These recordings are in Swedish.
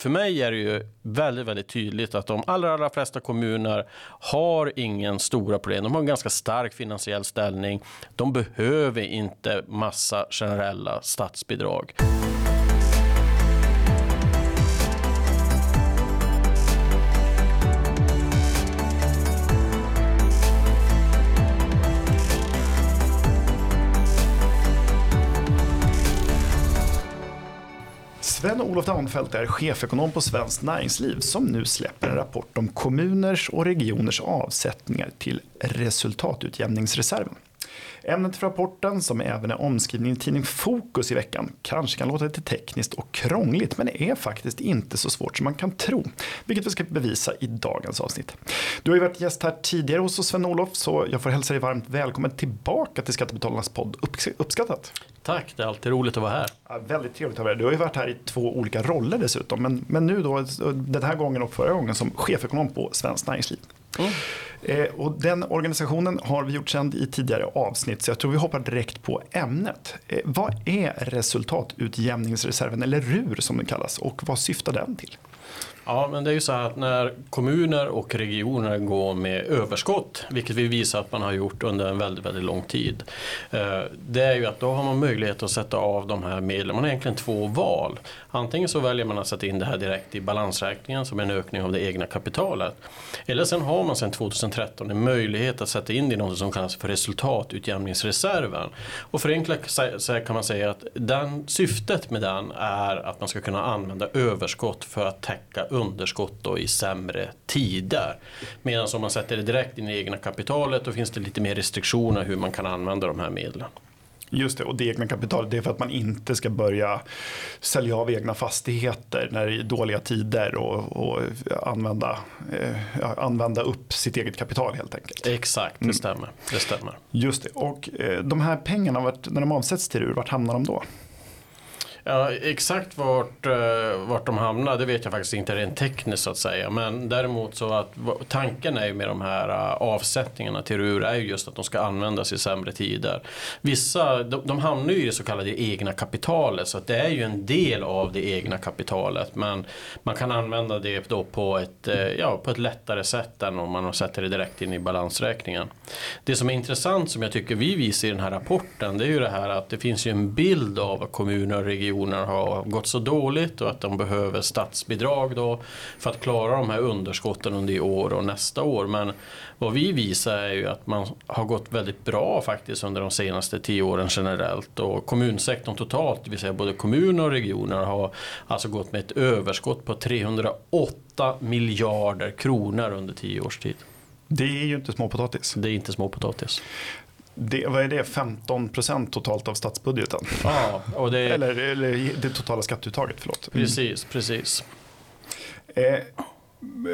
För mig är det ju väldigt, väldigt tydligt att de allra, allra flesta kommuner har ingen stora problem. De har en ganska stark finansiell ställning. De behöver inte massa generella statsbidrag. Sven-Olof Danfelt är chefekonom på Svenskt Näringsliv som nu släpper en rapport om kommuners och regioners avsättningar till resultatutjämningsreserven. Ämnet för rapporten, som även är omskrivning i tidning Fokus i veckan, kanske kan låta lite tekniskt och krångligt, men det är faktiskt inte så svårt som man kan tro, vilket vi ska bevisa i dagens avsnitt. Du har ju varit gäst här tidigare hos Sven-Olof, så jag får hälsa dig varmt välkommen tillbaka till Skattebetalarnas podd. Uppskattat! Tack, det är alltid roligt att vara här. Ja, väldigt trevligt att ha dig Du har ju varit här i två olika roller dessutom, men, men nu då den här gången och förra gången som chefekonom på Svenskt Näringsliv. Mm. Eh, och den organisationen har vi gjort känd i tidigare avsnitt så jag tror vi hoppar direkt på ämnet. Eh, vad är resultatutjämningsreserven eller RUR som den kallas och vad syftar den till? Ja, men det är ju så här att när kommuner och regioner går med överskott, vilket vi visar att man har gjort under en väldigt, väldigt lång tid. Eh, det är ju att då har man möjlighet att sätta av de här medlen. Man har egentligen två val. Antingen så väljer man att sätta in det här direkt i balansräkningen som en ökning av det egna kapitalet. Eller sen har man sedan 2013 en möjlighet att sätta in det i något som kallas för resultatutjämningsreserven. Och förenklat kan man säga att den, syftet med den är att man ska kunna använda överskott för att täcka underskott då i sämre tider. Medan om man sätter det direkt in i egna kapitalet då finns det lite mer restriktioner hur man kan använda de här medlen. Just det, och det egna kapitalet det är för att man inte ska börja sälja av egna fastigheter när det är dåliga tider och, och använda, eh, använda upp sitt eget kapital helt enkelt. Exakt, det mm. stämmer. Det stämmer. Just det, och eh, de här pengarna, när de avsätts till RUR, vart hamnar de då? Ja, exakt vart, eh, vart de hamnar det vet jag faktiskt inte rent tekniskt så att säga. Men däremot så att tanken är ju med de här eh, avsättningarna till RUR är ju just att de ska användas i sämre tider. Vissa de, de hamnar ju i det så kallade egna kapitalet så att det är ju en del av det egna kapitalet. Men man kan använda det då på ett, eh, ja, på ett lättare sätt än om man sätter det direkt in i balansräkningen. Det som är intressant som jag tycker vi visar i den här rapporten det är ju det här att det finns ju en bild av kommuner och regioner regioner har gått så dåligt och att de behöver statsbidrag då för att klara de här underskotten under i år och nästa år. Men vad vi visar är ju att man har gått väldigt bra faktiskt under de senaste tio åren generellt och kommunsektorn totalt, det vill säga både kommuner och regioner har alltså gått med ett överskott på 308 miljarder kronor under tio års tid. Det är ju inte småpotatis. Det är inte småpotatis. Det, vad är det, 15 procent totalt av statsbudgeten? Ja, och det... eller, eller det totala skatteuttaget, förlåt. Mm. Precis, precis. Eh,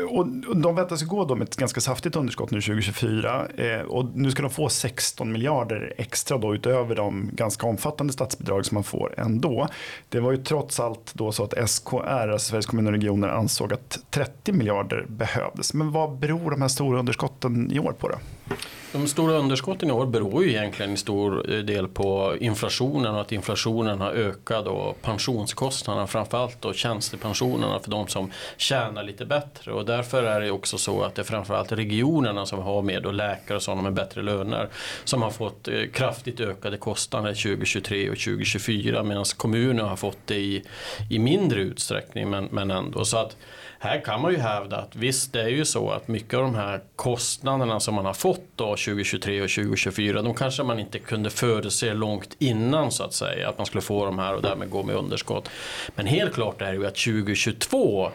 och de väntas gå då med ett ganska saftigt underskott nu 2024 eh, och nu ska de få 16 miljarder extra då utöver de ganska omfattande statsbidrag som man får ändå. Det var ju trots allt då så att SKR, alltså Sveriges kommuner och regioner, ansåg att 30 miljarder behövdes. Men vad beror de här stora underskotten i år på då? De stora underskotten i år beror ju egentligen i stor del på inflationen och att inflationen har ökat och pensionskostnaderna framförallt och tjänstepensionerna för de som tjänar lite bättre. Och därför är det också så att det är framförallt regionerna som har med och läkare och sådana med bättre löner som har fått eh, kraftigt ökade kostnader 2023 och 2024 medan kommuner har fått det i, i mindre utsträckning men, men ändå. Så att här kan man ju hävda att visst det är ju så att mycket av de här kostnaderna som man har fått då 2023 och 2024 de kanske man inte kunde förutse långt innan så att säga att man skulle få de här och därmed gå med underskott. Men helt klart är det ju att 2022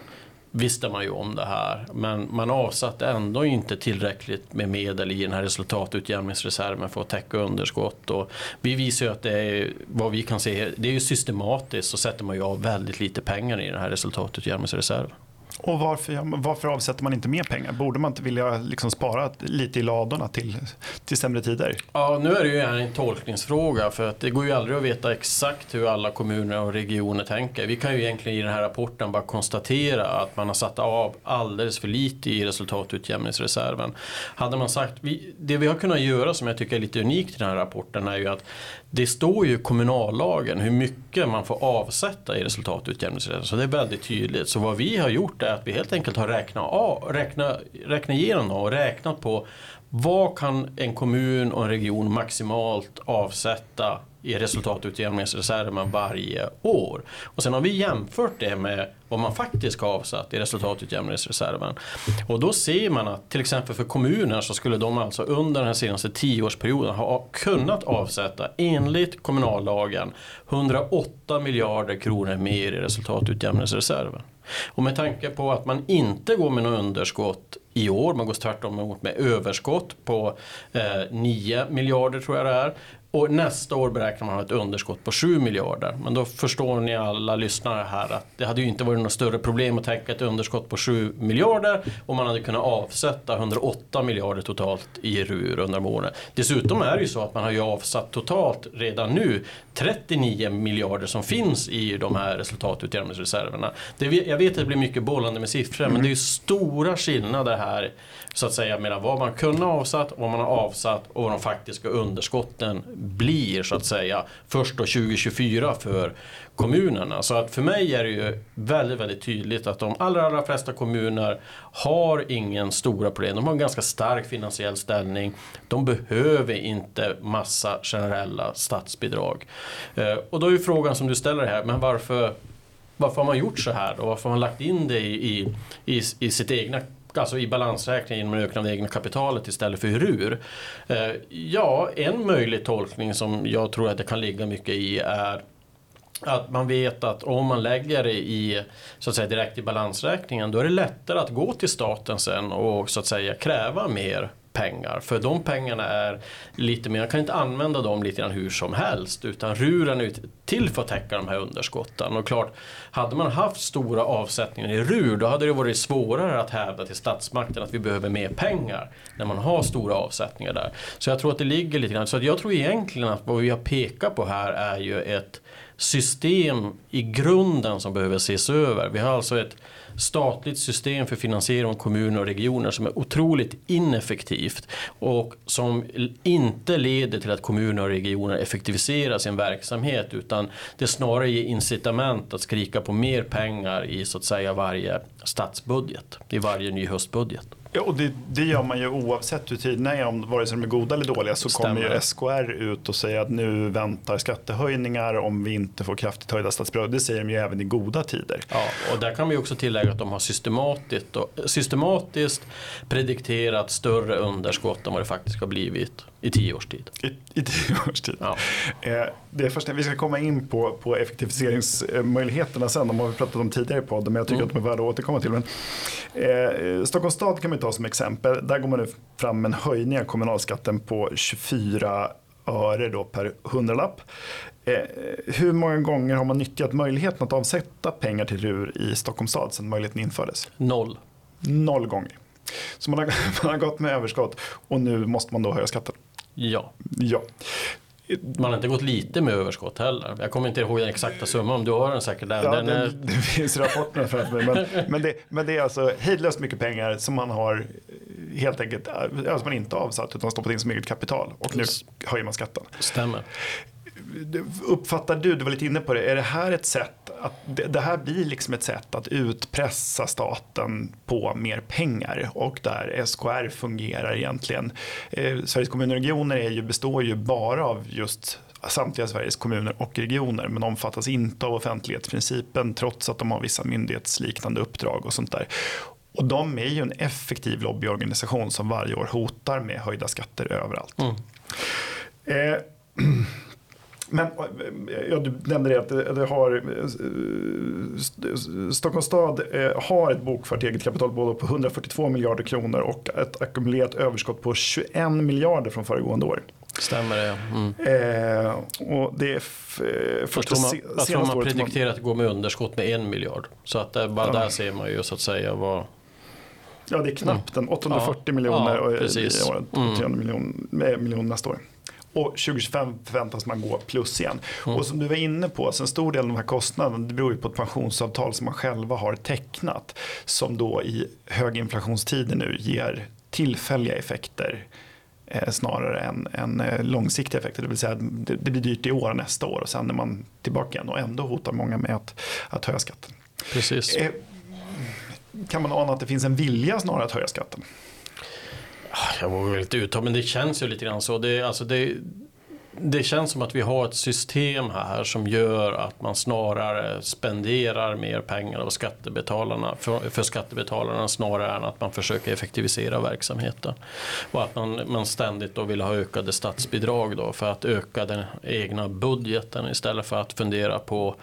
visste man ju om det här. Men man avsatte ändå inte tillräckligt med medel i den här resultatutjämningsreserven för att täcka underskott. Och vi visar ju att det är, vad vi kan se, det är ju systematiskt så sätter man ju av väldigt lite pengar i den här resultatutjämningsreserven. Och varför, varför avsätter man inte mer pengar? Borde man inte vilja liksom spara lite i ladorna till, till sämre tider? Ja, nu är det ju en tolkningsfråga för att det går ju aldrig att veta exakt hur alla kommuner och regioner tänker. Vi kan ju egentligen i den här rapporten bara konstatera att man har satt av alldeles för lite i resultatutjämningsreserven. Hade man sagt, vi, det vi har kunnat göra som jag tycker är lite unikt i den här rapporten är ju att det står ju i kommunallagen hur mycket man får avsätta i resultatutjämningsreserven. Så det är väldigt tydligt. Så vad vi har gjort är att vi helt enkelt har räknat, av, räknat, räknat igenom och räknat på vad kan en kommun och en region maximalt avsätta i resultatutjämningsreserven varje år. Och sen har vi jämfört det med vad man faktiskt har avsatt i resultatutjämningsreserven. Och då ser man att till exempel för kommuner så skulle de alltså under den senaste tioårsperioden ha kunnat avsätta enligt kommunallagen 108 miljarder kronor mer i resultatutjämningsreserven. Och med tanke på att man inte går med något underskott i år, man går tvärtom emot med överskott på eh, 9 miljarder tror jag det är. Och nästa år beräknar man ha ett underskott på 7 miljarder. Men då förstår ni alla lyssnare här att det hade ju inte varit något större problem att täcka ett underskott på 7 miljarder och man hade kunnat avsätta 108 miljarder totalt i RUR under åren. Dessutom är det ju så att man har ju avsatt totalt redan nu 39 miljarder som finns i de här resultatutjämningsreserverna. Det, jag vet att det blir mycket bollande med siffror mm. men det är ju stora skillnader här så att säga mellan vad man kunde ha avsatt, vad man har avsatt och vad de faktiska underskotten blir så att säga först då 2024 för kommunerna. Så att för mig är det ju väldigt, väldigt tydligt att de allra, allra flesta kommuner har ingen stora problem. De har en ganska stark finansiell ställning. De behöver inte massa generella statsbidrag. Eh, och då är ju frågan som du ställer här, men varför varför har man gjort så här då? Varför har man lagt in det i, i, i sitt egna alltså i balansräkningen genom en ökning av det egna kapitalet istället för RUR. Eh, ja, en möjlig tolkning som jag tror att det kan ligga mycket i är att man vet att om man lägger det i, så att säga, direkt i balansräkningen då är det lättare att gå till staten sen och så att säga kräva mer pengar. För de pengarna är lite mer, man kan inte använda dem lite grann hur som helst. Utan ruren är till för att täcka de här underskotten. Och klart, hade man haft stora avsättningar i RUR då hade det varit svårare att hävda till statsmakten att vi behöver mer pengar. När man har stora avsättningar där. Så jag tror att det ligger lite grann, så jag tror egentligen att vad vi har pekat på här är ju ett system i grunden som behöver ses över. Vi har alltså ett statligt system för finansiering av kommuner och regioner som är otroligt ineffektivt och som inte leder till att kommuner och regioner effektiviserar sin verksamhet utan det snarare ger incitament att skrika på mer pengar i så att säga varje statsbudget, i varje ny höstbudget. Ja, och det, det, gör man ju oavsett hur tiderna är, om, vare sig de är goda eller dåliga, så Stämmer. kommer ju SKR ut och säger att nu väntar skattehöjningar om vi inte får kraftigt höjda statsbidrag. Det säger de ju även i goda tider. Ja, och där kan vi också tillägga att de har systematiskt, systematiskt predikterat större underskott än vad det faktiskt har blivit i tio års tid. I, i tio års tid. Ja. Eh, det är först när vi ska komma in på, på effektiviseringsmöjligheterna sen. De har vi pratat om tidigare i podden men jag tycker mm. att de är värda att återkomma till. Men, eh, Stockholms stad kan man ta som exempel. Där går man nu fram med en höjning av kommunalskatten på 24 öre då per hundralapp. Eh, hur många gånger har man nyttjat möjligheten att avsätta pengar till RUR i Stockholms stad sedan möjligheten infördes? Noll. Noll gånger. Så man har, man har gått med överskott och nu måste man då höja skatten. Ja. ja. Man har inte gått lite med överskott heller. Jag kommer inte ihåg den exakta summan, du har den säkert där. Ja, den är... det, det finns rapporterna framför mig. Men, men, det, men det är alltså hejdlöst mycket pengar som man har helt enkelt, alltså man inte avsatt utan stoppat in som eget kapital. Och nu höjer man skatten. Stämmer. Uppfattar du, du var lite inne på det, är det här ett sätt att det här blir liksom ett sätt att utpressa staten på mer pengar och där SKR fungerar egentligen. Eh, Sveriges kommuner och regioner är ju, består ju bara av just samtliga Sveriges kommuner och regioner men omfattas inte av offentlighetsprincipen trots att de har vissa myndighetsliknande uppdrag och sånt där. Och de är ju en effektiv lobbyorganisation som varje år hotar med höjda skatter överallt. Mm. Eh, Men ja, du nämnde det att det, det har, eh, Stockholms stad eh, har ett bokfört eget kapital både på 142 miljarder kronor och ett ackumulerat överskott på 21 miljarder från föregående år. Stämmer det. Mm. Eh, och det är f- eh, Jag tror man, jag tror man man- predikterar att det går med underskott med en miljard. Så att det, bara Ja. där ser man ju så att säga vad... Ja, det är knappt en 840 Ja. miljoner Ja, och i- precis. i år, Mm. 300 miljon, eh, miljoner nästa år. Och 2025 förväntas man gå plus igen. Mm. Och som du var inne på, så en stor del av de här kostnaderna det beror ju på ett pensionsavtal som man själva har tecknat. Som då i höginflationstider nu ger tillfälliga effekter eh, snarare än, än eh, långsiktiga effekter. Det vill säga att det, det blir dyrt i år och nästa år och sen är man tillbaka igen. Och ändå hotar många med att, att höja skatten. Precis. Eh, kan man ana att det finns en vilja snarare att höja skatten? Ah, jag vågar inte uttala men det känns ju lite grann så. Det, alltså det, det känns som att vi har ett system här som gör att man snarare spenderar mer pengar av skattebetalarna, för, för skattebetalarna snarare än att man försöker effektivisera verksamheten. Och att man, man ständigt då vill ha ökade statsbidrag då för att öka den egna budgeten istället för att fundera på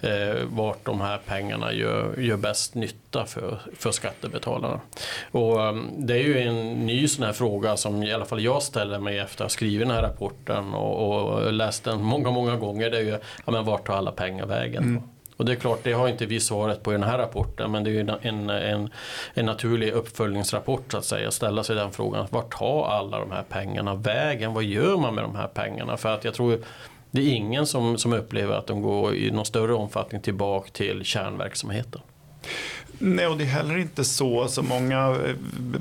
eh, vart de här pengarna gör, gör bäst nytta för, för skattebetalarna. Och, um, det är ju en ny sån här fråga som i alla fall jag ställer mig efter att ha skrivit den här rapporten och, och läst den många, många gånger. Det är ju, ja men vart tar alla pengar vägen? Och det är klart, det har inte vi svaret på i den här rapporten, men det är ju en, en, en naturlig uppföljningsrapport så att säga. Ställa sig den frågan, vart tar alla de här pengarna vägen? Vad gör man med de här pengarna? För att jag tror det är ingen som, som upplever att de går i någon större omfattning tillbaka till kärnverksamheten. Nej, och det är heller inte så. Alltså många eh,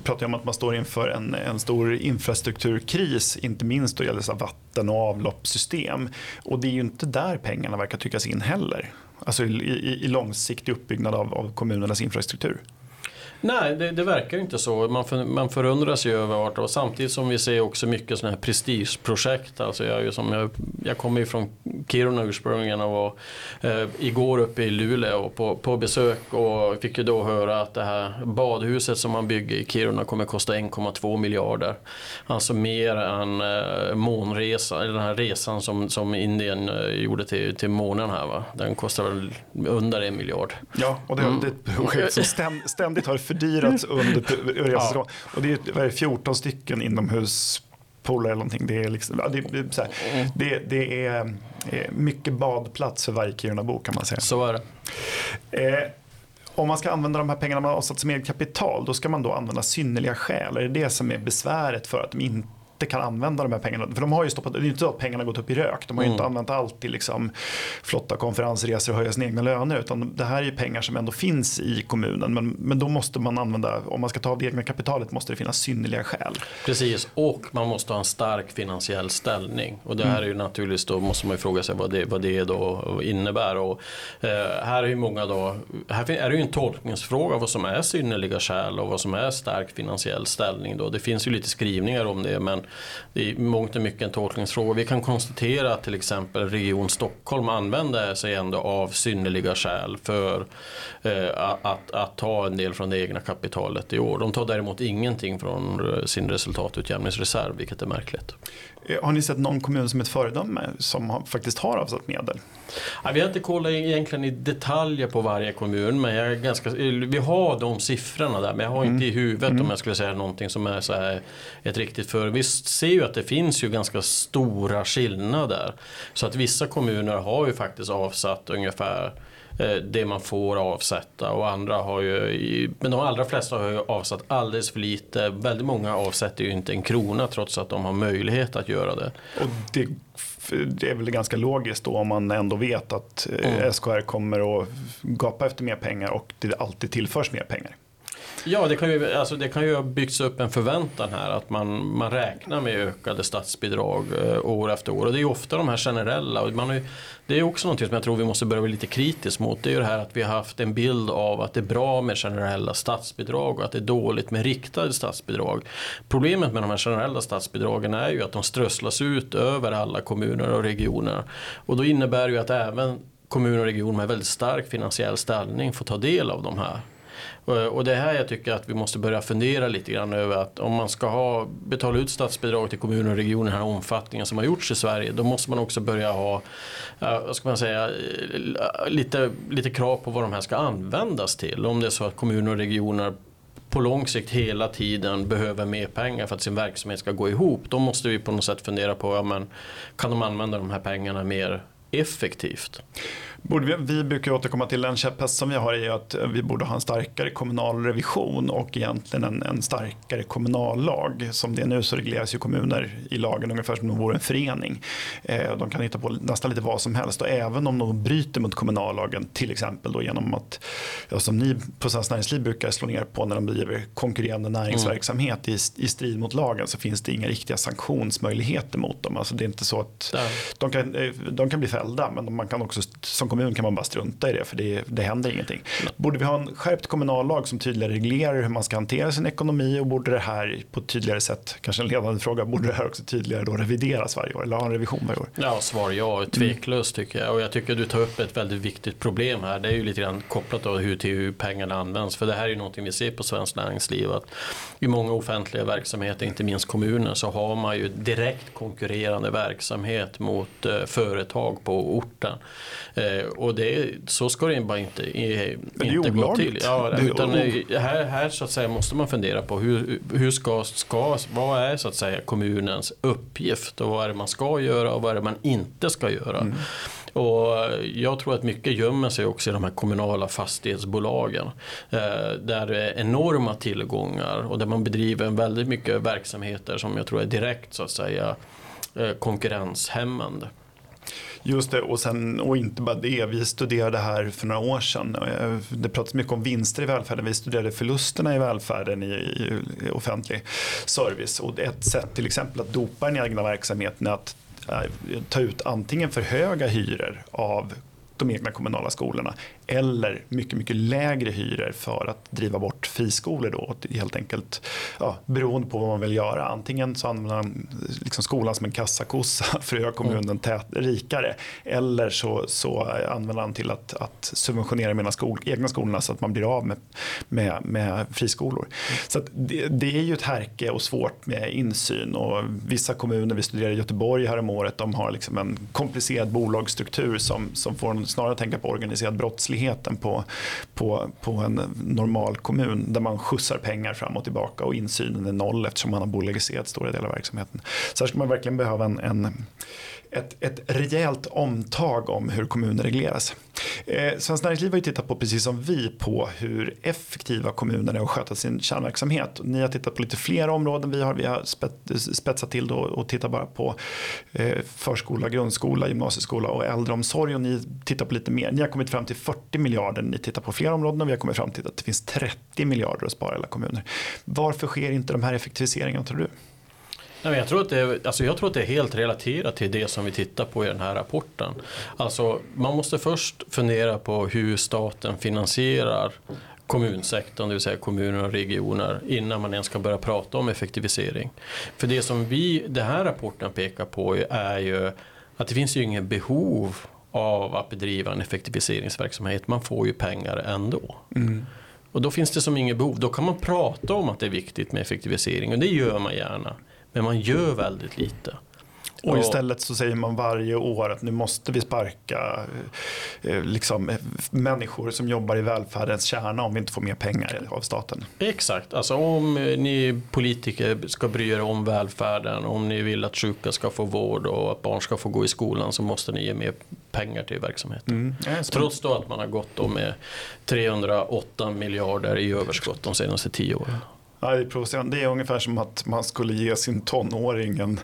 pratar om att man står inför en, en stor infrastrukturkris, inte minst då gäller det gäller vatten och avloppssystem. Och det är ju inte där pengarna verkar tryckas in heller. Alltså i, i, i långsiktig uppbyggnad av, av kommunernas infrastruktur. Nej, det, det verkar ju inte så. Man, för, man förundras ju över vart och samtidigt som vi ser också mycket sådana här prestigeprojekt. Alltså jag, är som jag, jag kommer ju från Kiruna ursprungligen och var eh, igår uppe i Luleå på, på besök och fick ju då höra att det här badhuset som man bygger i Kiruna kommer kosta 1,2 miljarder. Alltså mer än eh, månresa, eller den här resan som, som Indien eh, gjorde till, till månen här va. Den kostar väl under en miljard. Ja, och det, det är ett projekt som ständigt har fördyrats under resans gång. Och det är, vad är det 14 stycken inomhuspooler eller någonting. Det är, liksom, ja, det, det, här, det, det är eh, mycket badplats för varje Kirunabo kan man säga. Så är det. Eh, om man ska använda de här pengarna man har avsatt som eget kapital, då ska man då använda synnerliga skäl. Är det det som är besväret för att de inte kan använda de här pengarna? För de har ju stoppat, det är ju inte så att pengarna gått upp i rök. De har ju inte använt allt till liksom flotta konferensresor och höja sina egna löner. Utan det här är ju pengar som ändå finns i kommunen. Men, men då måste man använda, om man ska ta av det egna kapitalet måste det finnas synnerliga skäl. Precis, och man måste ha en stark finansiell ställning. Och det här är ju naturligtvis då måste man ju fråga sig vad det, vad det då innebär. Och, eh, här är ju många då, här är det ju en tolkningsfråga vad som är synnerliga skäl och vad som är stark finansiell ställning. Då. Det finns ju lite skrivningar om det men det är mångt och mycket en tolkningsfråga. Vi kan konstatera att till exempel Region Stockholm använder sig ändå av synnerliga skäl för eh, att, att ta en del från det egna kapitalet i år. De tar däremot ingenting från sin resultatutjämningsreserv, vilket är märkligt. Eh, Har ni sett någon kommun som ett föredöme som har, faktiskt har avsatt medel? Ja, vi har inte kollat egentligen i detaljer på varje kommun, men jag ganska, vi har de siffrorna där, men jag har inte i huvudet om jag skulle säga någonting som är så här ett riktigt för. Vi ser ju att det finns ju ganska stora skillnader. Så att vissa kommuner har ju faktiskt avsatt ungefär eh, det man får avsätta och andra har ju, men de allra flesta har ju avsatt alldeles för lite. Väldigt många avsätter ju inte en krona trots att de har möjlighet att göra det. Och det, det är väl ganska logiskt då om man ändå vet att eh, Mm. SKR kommer att gapa efter mer pengar och det alltid tillförs mer pengar. Ja, det kan, ju, alltså det kan ju ha byggts upp en förväntan här att man, man räknar med ökade statsbidrag eh, år efter år. Och det är ju ofta de här generella. Och man har ju, det är också något som jag tror vi måste börja bli lite kritisk mot. Det är ju det här att vi har haft en bild av att det är bra med generella statsbidrag och att det är dåligt med riktade statsbidrag. Problemet med de här generella statsbidragen är ju att de strösslas ut över alla kommuner och regioner. Och då innebär det ju att även kommuner och regioner med väldigt stark finansiell ställning får ta del av de här. Eh, och- det är här jag tycker att vi måste börja fundera lite grann över att om man ska ha, betala ut statsbidrag till kommuner och regioner i den här omfattningen som har gjorts i Sverige då måste man också börja ha, eh, vad ska man säga, eh, lite, lite krav på vad de här ska användas till. Om det är så att kommuner och regioner på lång sikt hela tiden behöver mer pengar för att sin verksamhet ska gå ihop. Då måste vi på något sätt fundera på, ja, men, kan de använda de här pengarna mer effektivt? Borde vi, vi brukar återkomma till en käpphäst som vi har är att vi borde ha en starkare kommunal revision och egentligen en, en starkare kommunallag. Som det är nu så regleras ju kommuner i lagen ungefär som om de vore en förening. Eh, de kan hitta på nästan lite vad som helst och även om de bryter mot kommunallagen till exempel då genom att, ja, som ni på Svenskt Näringsliv brukar slå ner på när de driver konkurrerande näringsverksamhet mm. i, i strid mot lagen så finns det inga riktiga sanktionsmöjligheter mot dem. Alltså det är inte så att de kan, eh, de kan bli fällda men man kan också som kommun kan man bara strunta i det för det, det händer ingenting. Borde vi ha en skärpt kommunallag som tydligare reglerar hur man ska hantera sin ekonomi och borde det här på ett tydligare sätt, kanske en ledande fråga, borde det här också tydligare då revideras varje år eller ha en revision varje år? Ja, svar ja, tveklöst tycker jag. Och jag tycker du tar upp ett väldigt viktigt problem här. Det är ju lite grann kopplat då hur, till hur pengarna används. För det här är ju någonting vi ser på svenskt näringsliv. Att I många offentliga verksamheter, inte minst kommuner, så har man ju direkt konkurrerande verksamhet mot eh, företag på orten. Eh, Eh, och det, så ska det bara inte, inte gå till. Ja, utan här, här så att säga måste man fundera på hur, hur ska, ska, vad är så att säga kommunens uppgift och vad är det man ska göra och vad är det man inte ska göra. Mm. Och jag tror att mycket gömmer sig också i de här kommunala fastighetsbolagen. Eh, där det är enorma tillgångar och där man bedriver väldigt mycket verksamheter som jag tror är direkt så att säga eh, konkurrenshämmande. Just det, och, sen, och inte bara det. Vi studerade här för några år sedan. Eh, det pratas mycket om vinster i välfärden. Vi studerade förlusterna i välfärden i, i, i offentlig service. Och ett sätt till exempel att dopa den egna verksamheten är att äh, ta ut antingen för höga hyror av de egna kommunala skolorna eller mycket, mycket lägre hyror för att driva bort friskolor då, helt enkelt ja, beroende på vad man vill göra. Antingen så använder man liksom skolan som en kassakossa för att göra kommunen mm. tät, rikare eller så, så använder man till att, att subventionera mina skol, egna skolorna så att man blir av med, med, med friskolor. Mm. Så det, det, är ju ett härke och svårt med insyn och vissa kommuner, vi studerade i Göteborg här om året, de har liksom en komplicerad bolagsstruktur som, som får snarare tänka på organiserad brottslighet verkligheten på, på, på en normal kommun där man skjutsar pengar fram och tillbaka och insynen är noll eftersom man har bolagiserat stora delar av verksamheten. Så här ska man verkligen behöva en, en ett, ett rejält omtag om hur kommuner regleras. Eh, Svenskt Näringsliv har ju tittat på, precis som vi, på hur effektiva kommuner är att sköta sin kärnverksamhet. Ni har tittat på lite fler områden. Vi har, vi har spetsat till då och tittat bara på eh, förskola, grundskola, gymnasieskola och äldreomsorg. Och ni tittar på lite mer. Ni har kommit fram till 40 miljarder. Ni tittar på fler områden och vi har kommit fram till att det finns 30 miljarder att spara i alla kommuner. Varför sker inte de här effektiviseringarna tror du? Nej, jag, tror att det är, alltså jag tror att det är helt relaterat till det som vi tittar på i den här rapporten. Alltså, man måste först fundera på hur staten finansierar kommunsektorn, det vill säga kommuner och regioner, innan man ens ska börja prata om effektivisering. För det som vi, den här rapporten pekar på är ju att det finns ju ingen behov av att bedriva en effektiviseringsverksamhet. Man får ju pengar ändå. Mm. Och då finns det som inget behov. Då kan man prata om att det är viktigt med effektivisering och det gör man gärna. Men man gör väldigt lite. Och istället så säger man varje år att nu måste vi sparka eh, liksom, människor som jobbar i välfärdens kärna om vi inte får mer pengar av staten. Exakt, alltså om ni politiker ska bry er om välfärden, om ni vill att sjuka ska få vård och att barn ska få gå i skolan så måste ni ge mer pengar till verksamheten. Mm. Trots då att man har gått med 308 miljarder i överskott de senaste tio åren. Ja, det, är det är ungefär som att man skulle ge sin tonåring en,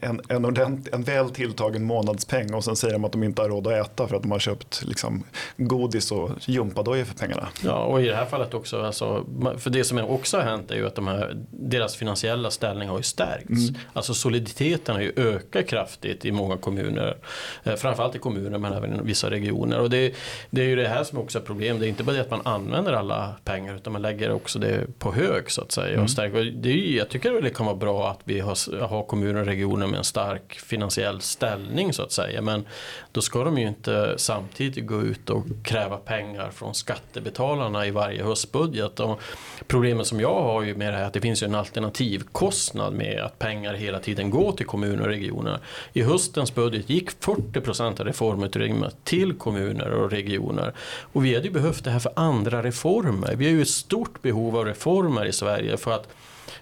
en, en, ordent, en väl tilltagen månadspeng och sen säger de att de inte har råd att äta för att de har köpt liksom, godis och gympadojor för pengarna. Ja, och i det här fallet också, alltså, för det som också har hänt är ju att de här, deras finansiella ställning har ju stärkts. Mm. Alltså soliditeten har ju ökat kraftigt i många kommuner, eh, framförallt i kommuner men även i vissa regioner. Och det, det är ju det här som också är problem, det är inte bara det att man använder alla pengar utan man lägger också det på hög så att säga. Mm. Och stärk, det är, jag tycker det kan vara bra att vi har, har kommuner och regioner med en stark finansiell ställning så att säga. Men då ska de ju inte samtidigt gå ut och kräva pengar från skattebetalarna i varje höstbudget. Och problemet som jag har ju med det här är att det finns ju en alternativkostnad med att pengar hela tiden går till kommuner och regioner. I höstens budget gick 40% av reformutrymmet till kommuner och regioner. Och vi hade ju behövt det här för andra reformer. Vi har ju ett stort behov av reformer i Sverige för att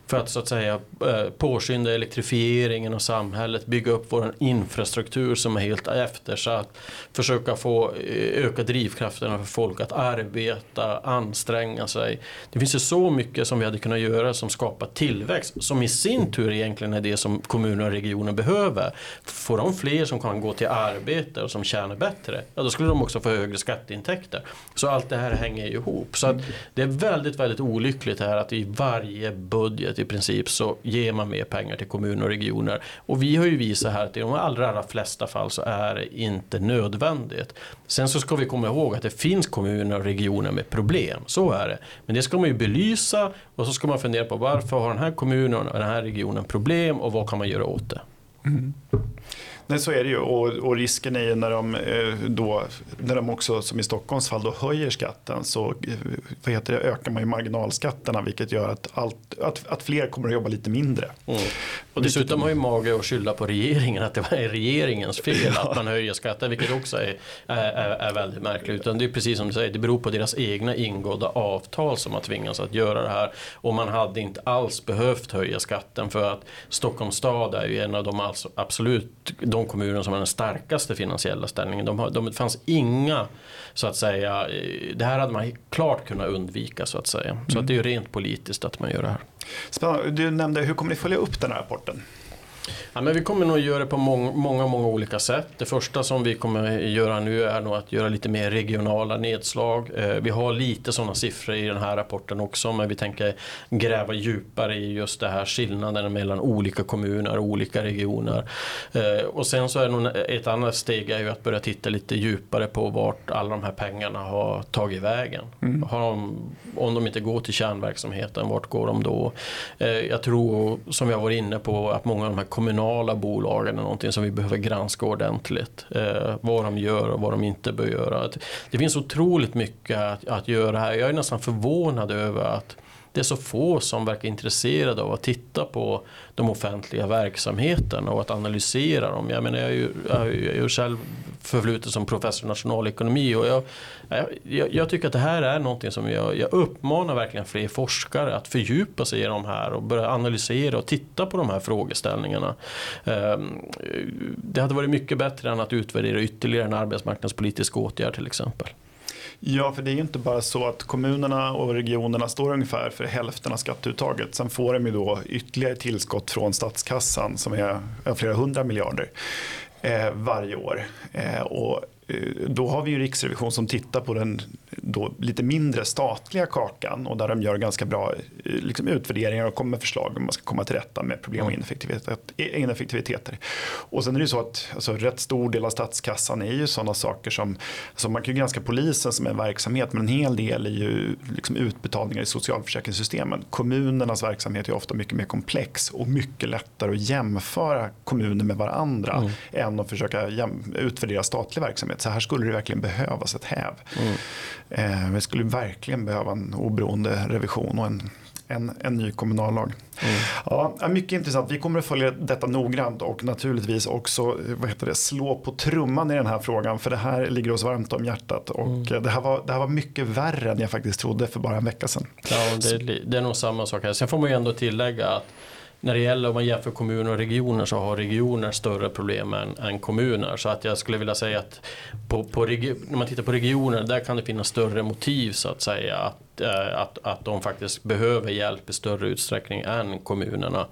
för att så att säga eh, påskynda elektrifieringen av samhället, bygga upp vår infrastruktur som är helt eftersatt, försöka få eh, öka drivkrafterna för folk att arbeta, anstränga sig. Det finns ju så mycket som vi hade kunnat göra som skapar tillväxt, som i sin tur egentligen är det som kommuner och regioner behöver. Får de fler som kan gå till arbete och som tjänar bättre, ja då skulle de också få högre skatteintäkter. Så allt det här hänger ihop. Så det är väldigt, väldigt olyckligt här att i varje budget budget i princip så ger man mer pengar till kommuner och regioner. Och vi har ju visat här att i de allra, allra flesta fall så är det inte nödvändigt. Sen så ska vi komma ihåg att det finns kommuner och regioner med problem, så är det. Men det ska man ju belysa och så ska man fundera på varför har den här kommunen och den här regionen problem och vad kan man göra åt det. Mm. Nej, så är det ju. Och, och, risken är ju när de, eh, då, när de också, som i Stockholms fall, då höjer skatten så eh, vad heter det, ökar man ju marginalskatterna vilket gör att, allt, att, att fler kommer att jobba lite mindre. Mm. Och dessutom har ju mage att skylla på regeringen, att det är regeringens fel ja. att man höjer skatten, vilket också är, är, är väldigt märkligt. Utan det är precis som du säger, det beror på deras egna ingådda avtal som har tvingats att göra det här. Och man hade inte alls behövt höja skatten för att Stockholms stad är ju en av de absolut de kommuner som har den starkaste finansiella ställningen. De, har, de, det fanns inga, så att säga, eh, det här hade man klart kunnat undvika så att säga. Så mm. att det är ju rent politiskt att man gör det här. Spännande. Du nämnde, hur kommer ni följa upp den här rapporten? Ja, men vi kommer nog göra det på många, många, många olika sätt. Det första som vi kommer göra nu är nog att göra lite mer regionala nedslag. Eh, vi har lite sådana siffror i den här rapporten också men vi tänker gräva djupare i just det här skillnaden mellan olika kommuner och olika regioner. Eh, och sen så är nog ett annat steg är ju att börja titta lite djupare på vart alla de här pengarna har tagit vägen. Mm. Har de, om de inte går till kärnverksamheten, vart går de då? Eh, jag tror, som har varit inne på, att många av de här kommunala bolagen är någonting som vi behöver granska ordentligt. Eh, vad de gör och vad de inte bör göra. Det finns otroligt mycket att, att göra här. Jag är nästan förvånad över att det är så få som verkar intresserade av att titta på de offentliga verksamheterna och att analysera dem. Jag, menar, jag, är ju, jag är ju själv förflutet som professor i nationalekonomi och jag, jag, jag, tycker att det här är någonting som jag, jag uppmanar verkligen fler forskare att fördjupa sig i de här och börja analysera och titta på de här frågeställningarna. Ehm, det hade varit mycket bättre än att utvärdera ytterligare en arbetsmarknadspolitisk åtgärd till exempel. Ja, för det är ju inte bara så att kommunerna och regionerna står ungefär för hälften av skatteuttaget. Sen får de ju då ytterligare tillskott från statskassan som är flera hundra miljarder eh, varje år. Eh, och då har vi ju Riksrevision som tittar på den lite mindre statliga kakan och där de gör ganska bra eh, liksom, utvärderingar och kommer med förslag om man ska komma till rätta med problem och ineffektiviteter. Och sen är det ju så att alltså, rätt stor del av statskassan är ju sådana saker som, alltså man kan ju granska polisen som en verksamhet men en hel del är ju liksom, utbetalningar i socialförsäkringssystemen. Kommunernas verksamhet är ofta mycket mer komplex och mycket lättare att jämföra kommuner med varandra mm. än att försöka utvärdera statlig verksamhet verksamhet. Så här skulle det verkligen behövas ett häv. Mm. Eh, vi skulle verkligen behöva en oberoende revision och en en, en ny kommunallag. Mm. Ja, mycket intressant. Vi kommer att följa detta noggrant och naturligtvis också vad heter det, slå på trumman i den här frågan. För det här ligger oss varmt om hjärtat. Och mm. det, här var, det här var mycket värre än jag faktiskt trodde för bara en vecka sedan. Ja, det, det är nog samma sak här. Sen får man ju ändå tillägga att när det gäller om man jämför kommuner och regioner så har regioner större problem än, än kommuner. Så att jag skulle vilja säga att på, på när man tittar på regioner där kan det finnas större motiv så att säga att att, att de faktiskt behöver hjälp i större utsträckning än kommunerna.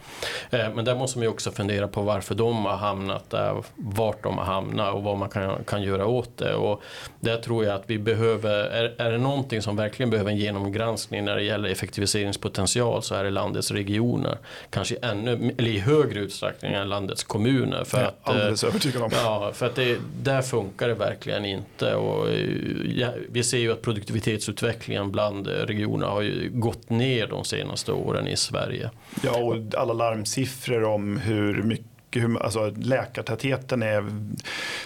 Eh, men där måste man ju också fundera på varför de har hamnat där, vart de har hamnat och vad man kan, kan göra åt det. Och där tror jag att vi behöver, är, är det någonting som verkligen behöver en genomgranskning när det gäller effektiviseringspotential så är det landets regioner. Kanske ännu, eller i högre utsträckning än landets kommuner. För att, alldeles övertygad om. Ja, för att det, där funkar det verkligen inte. Och, ja, vi ser ju att produktivitetsutvecklingen bland regionerna har ju gått ner de senaste åren i Sverige. Ja, och alla larmsiffror om hur mycket hur, alltså läkartätheten är,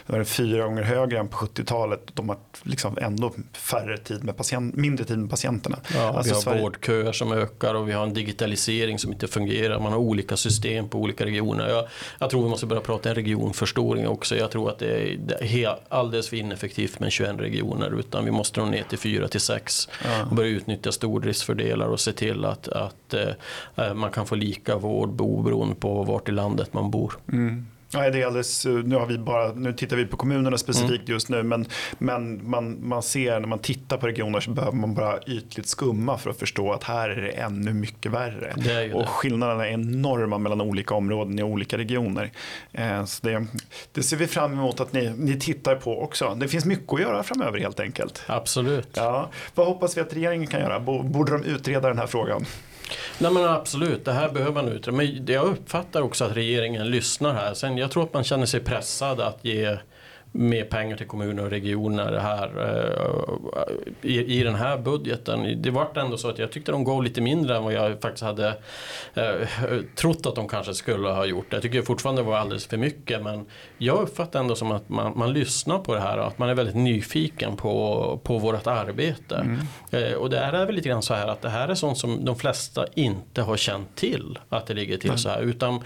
är fyra gånger högre än på 70-talet. De har liksom ändå färre tid med patient, mindre tid med patienterna. Ja, alltså vi har Sverige... vårdköer som ökar och vi har en digitalisering som inte fungerar. Man har olika system på olika regioner. Jag, jag tror vi måste börja prata en regionförstoring också. Jag tror att det är, det är alldeles för ineffektivt med 21 regioner utan vi måste nå ner till 4 till 6 ja. och börja utnyttja stordriftsfördelar och se till att, att eh, man kan få lika vård oberoende på vart i landet man bor. Mm. Nej, det är alldeles, nu, har vi bara, nu tittar vi på kommunerna specifikt mm. just nu men, men man, man ser när man tittar på regioner så behöver man bara ytligt skumma för att förstå att här är det ännu mycket värre. Det och skillnaderna är enorma mellan olika områden i olika regioner. Eh, så det, det, ser vi fram emot att ni, ni tittar på också. Det finns mycket att göra framöver helt enkelt. Absolut. Ja. Vad hoppas vi att regeringen kan göra? Borde de utreda den här frågan? Nej men absolut, det här behöver man utreda. Men jag uppfattar också att regeringen lyssnar här. Sen jag tror att man känner sig pressad att ge mer pengar till kommuner och regioner här eh, i, i den här budgeten. Det var ändå så att jag tyckte de gav lite mindre än vad jag faktiskt hade eh, trott att de kanske skulle ha gjort. Jag tycker fortfarande det var alldeles för mycket men jag uppfattar ändå som att man, man lyssnar på det här och att man är väldigt nyfiken på, på vårt arbete. Mm. Eh, och det är väl lite grann så här att det här är sånt som de flesta inte har känt till att det ligger till mm. så här utan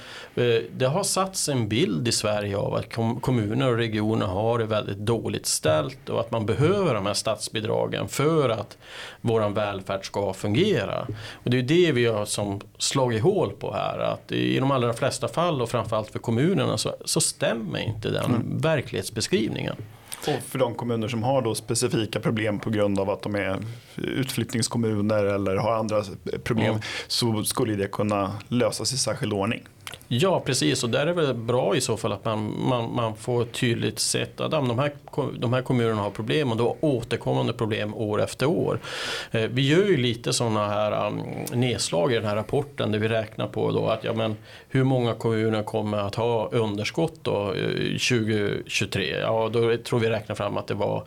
det har satts en bild i Sverige av att kommuner och regioner har har det väldigt dåligt ställt och att man behöver de här statsbidragen för att våran välfärd ska fungera. Och det är det vi har som slagit hål på här. Att i de allra flesta fall och framförallt för kommunerna så, så stämmer inte den mm. verklighetsbeskrivningen. Och för de kommuner som har då specifika problem på grund av att de är utflyttningskommuner eller har andra problem mm. så skulle det kunna lösas i särskild ordning. Ja precis och där är det väl bra i så fall att man, man, man får tydligt sett att de här, de här kommunerna har problem och då återkommande problem år efter år. Eh, vi gör ju lite sådana här um, nedslag i den här rapporten där vi räknar på då att ja, men, hur många kommuner kommer att ha underskott då eh, 2023? Ja då tror vi räknar fram att det var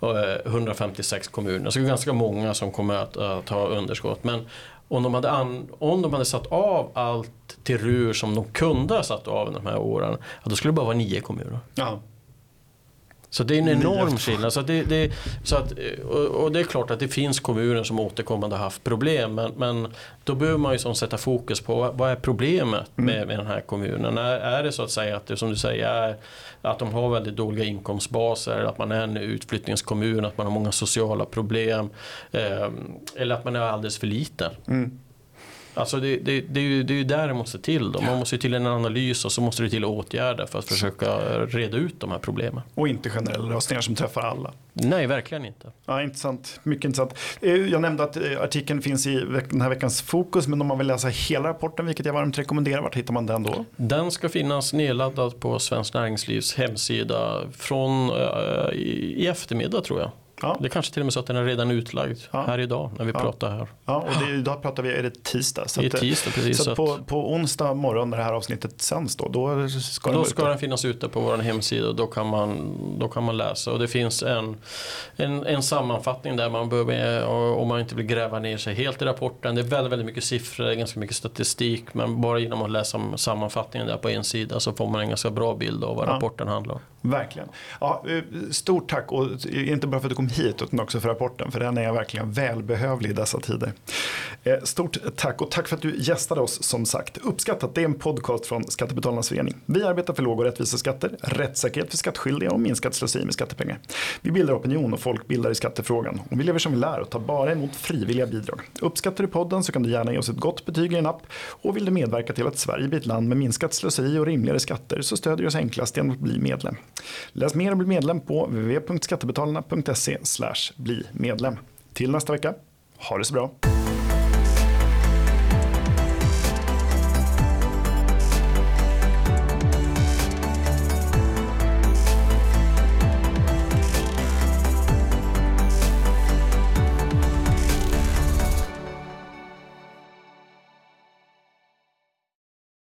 eh, 156 kommuner, så det är ganska många som kommer att, att ha underskott. Men om de, hade an, om de hade satt av allt till RUR som de kunde ha satt av de här åren, då skulle det bara vara nio kommuner. Ja. Så det är en enorm skillnad. Så det, det, så att, och det är klart att det finns kommuner som återkommande har haft problem. Men, men då behöver man ju som sätta fokus på vad är problemet med, mm. med den här kommunen. Är, är det så att säga att det som du säger är att de har väldigt dåliga inkomstbaser, att man är en utflyttningskommun, att man har många sociala problem. Eh, eller att man är alldeles för liten. Mm. Alltså det, det, det, är ju, det är ju där det måste till. Då. Man måste till en analys och så måste det till åtgärder för att försöka reda ut de här problemen. Och inte generella lösningar som träffar alla. Nej, verkligen inte. Ja, intressant. Mycket intressant. Eh, jag nämnde att eh, artikeln finns i den här veckans fokus, men om man vill läsa hela rapporten, vilket jag varmt rekommenderar, vart hittar man den då? Den ska finnas nedladdad på Svenskt Näringslivs hemsida från i, i eftermiddag tror jag. Ja. Det är kanske till och med så att den är redan utlagd ja. här idag när vi ja. pratar här. Ja, och det, idag pratar vi, är det tisdag? Så det är tisdag, precis. Så, på, på onsdag morgon när det här avsnittet sänds då, då ska, då den, ska den finnas ute på vår hemsida och då kan man, då kan man läsa. Och det finns en, en, en sammanfattning där man behöver, om man inte vill gräva ner sig helt i rapporten. Det är väldigt, väldigt mycket siffror, ganska mycket statistik. Men bara genom att läsa sammanfattningen där på en sida så får man en ganska bra bild av vad rapporten handlar om. Verkligen. Ja, eh, stort tack och inte bara för att du kom hit utan också för rapporten för den är verkligen välbehövlig i dessa tider. Eh, stort tack och tack för att du gästade oss som sagt. Uppskattat, det är en podcast från Skattebetalarnas förening. Vi arbetar för låga och rättvisa skatter, rättssäkerhet för skattskyldiga och minskat slöseri med skattepengar. Vi bildar opinion och folkbildar i skattefrågan och vi lever som vi lär och tar bara emot frivilliga bidrag. Uppskattar du podden så kan du gärna ge oss ett gott betyg i en app och vill du medverka till att Sverige blir ett land med minskat slöseri och rimligare skatter så stödjer du oss enklast genom att bli medlem. Läs mer och bli medlem på www.skattebetalarna.se bli medlem. Till nästa vecka, ha det så bra.